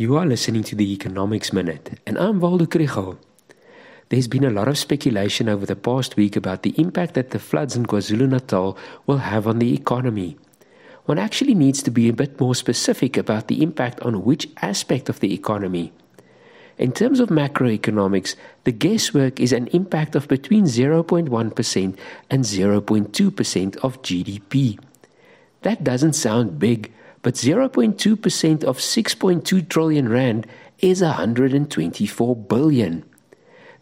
You are listening to the Economics Minute, and I'm Waldo Krugell. There's been a lot of speculation over the past week about the impact that the floods in KwaZulu Natal will have on the economy. One actually needs to be a bit more specific about the impact on which aspect of the economy. In terms of macroeconomics, the guesswork is an impact of between 0.1% and 0.2% of GDP. That doesn't sound big but 0.2% of 6.2 trillion rand is 124 billion.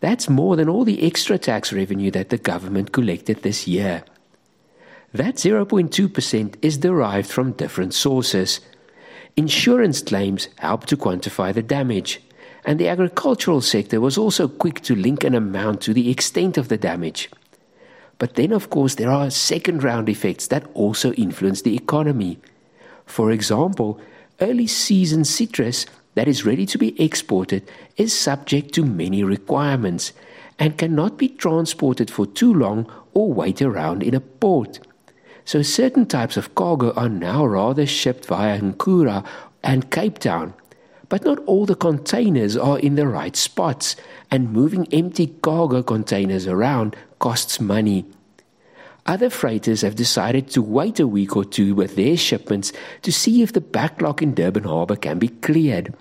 That's more than all the extra tax revenue that the government collected this year. That 0.2% is derived from different sources. Insurance claims help to quantify the damage, and the agricultural sector was also quick to link an amount to the extent of the damage. But then, of course, there are second round effects that also influence the economy. For example, early season citrus that is ready to be exported is subject to many requirements and cannot be transported for too long or wait around in a port. So certain types of cargo are now rather shipped via Ngqura and Cape Town. But not all the containers are in the right spots, and moving empty cargo containers around costs money. Other freighters have decided to wait a week or two with their shipments to see if the backlog in Durban Harbour can be cleared.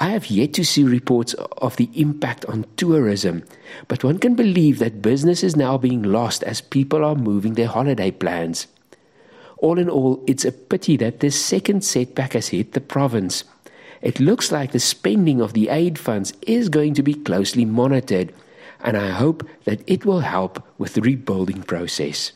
I have yet to see reports of the impact on tourism, but one can believe that business is now being lost as people are moving their holiday plans. All in all, it's a pity that this second setback has hit the province. It looks like the spending of the aid funds is going to be closely monitored and I hope that it will help with the rebuilding process.